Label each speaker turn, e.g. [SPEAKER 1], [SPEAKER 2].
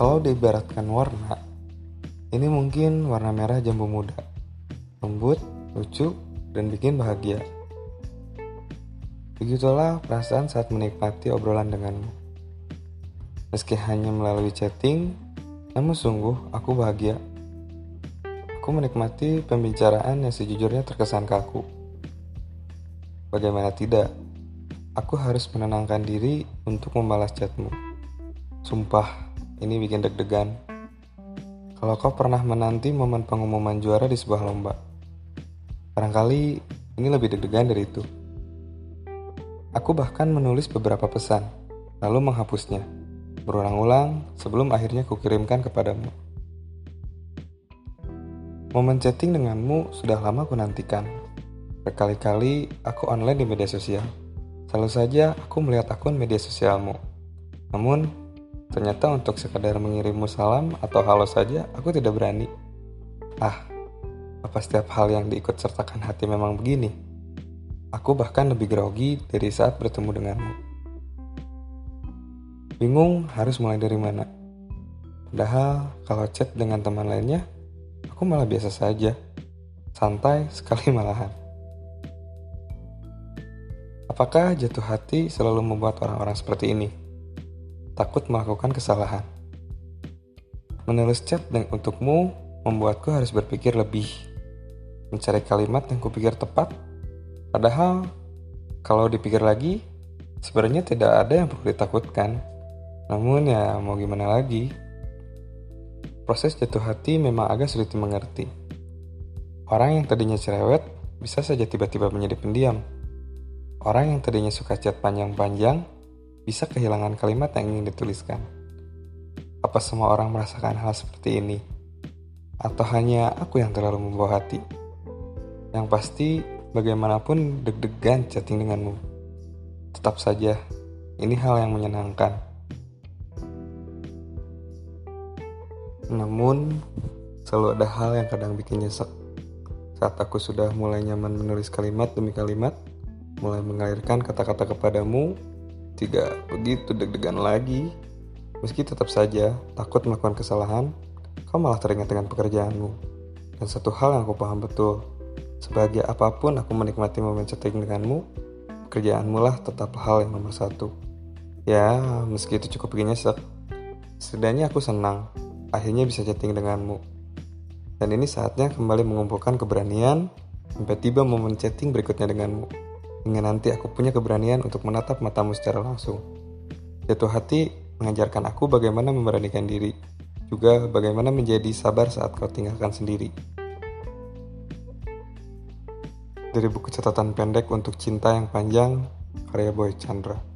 [SPEAKER 1] Kalau diibaratkan warna, ini mungkin warna merah jambu muda. Lembut, lucu, dan bikin bahagia. Begitulah perasaan saat menikmati obrolan denganmu. Meski hanya melalui chatting, namun sungguh aku bahagia. Aku menikmati pembicaraan yang sejujurnya terkesan kaku. Bagaimana tidak, aku harus menenangkan diri untuk membalas chatmu. Sumpah, ini bikin deg-degan. Kalau kau pernah menanti momen pengumuman juara di sebuah lomba, barangkali ini lebih deg-degan dari itu. Aku bahkan menulis beberapa pesan, lalu menghapusnya, berulang-ulang sebelum akhirnya kukirimkan kepadamu. Momen chatting denganmu sudah lama aku nantikan. Berkali-kali aku online di media sosial. Selalu saja aku melihat akun media sosialmu. Namun, Ternyata untuk sekadar mengirimmu salam atau halo saja, aku tidak berani. Ah, apa setiap hal yang diikut sertakan hati memang begini? Aku bahkan lebih grogi dari saat bertemu denganmu. Bingung harus mulai dari mana. Padahal kalau chat dengan teman lainnya, aku malah biasa saja. Santai sekali malahan. Apakah jatuh hati selalu membuat orang-orang seperti ini? Takut melakukan kesalahan. Menulis chat dan untukmu membuatku harus berpikir lebih, mencari kalimat yang kupikir tepat. Padahal, kalau dipikir lagi, sebenarnya tidak ada yang perlu ditakutkan. Namun ya mau gimana lagi? Proses jatuh hati memang agak sulit dimengerti. Orang yang tadinya cerewet bisa saja tiba-tiba menjadi pendiam. Orang yang tadinya suka chat panjang-panjang bisa kehilangan kalimat yang ingin dituliskan. Apa semua orang merasakan hal seperti ini? Atau hanya aku yang terlalu membawa hati? Yang pasti, bagaimanapun deg-degan chatting denganmu. Tetap saja, ini hal yang menyenangkan. Namun, selalu ada hal yang kadang bikin nyesek. Saat aku sudah mulai nyaman menulis kalimat demi kalimat, mulai mengalirkan kata-kata kepadamu, tidak begitu deg-degan lagi. Meski tetap saja takut melakukan kesalahan, kau malah teringat dengan pekerjaanmu. Dan satu hal yang aku paham betul, sebagai apa pun aku menikmati momen chatting denganmu, pekerjaanmu lah tetap hal yang nomor satu. Ya, meski itu cukup bikin nyesek, setidaknya aku senang akhirnya bisa chatting denganmu. Dan ini saatnya kembali mengumpulkan keberanian sampai tiba momen chatting berikutnya denganmu hingga nanti aku punya keberanian untuk menatap matamu secara langsung. Jatuh hati mengajarkan aku bagaimana memberanikan diri, juga bagaimana menjadi sabar saat kau tinggalkan sendiri. Dari buku catatan pendek untuk cinta yang panjang, karya Boy Chandra.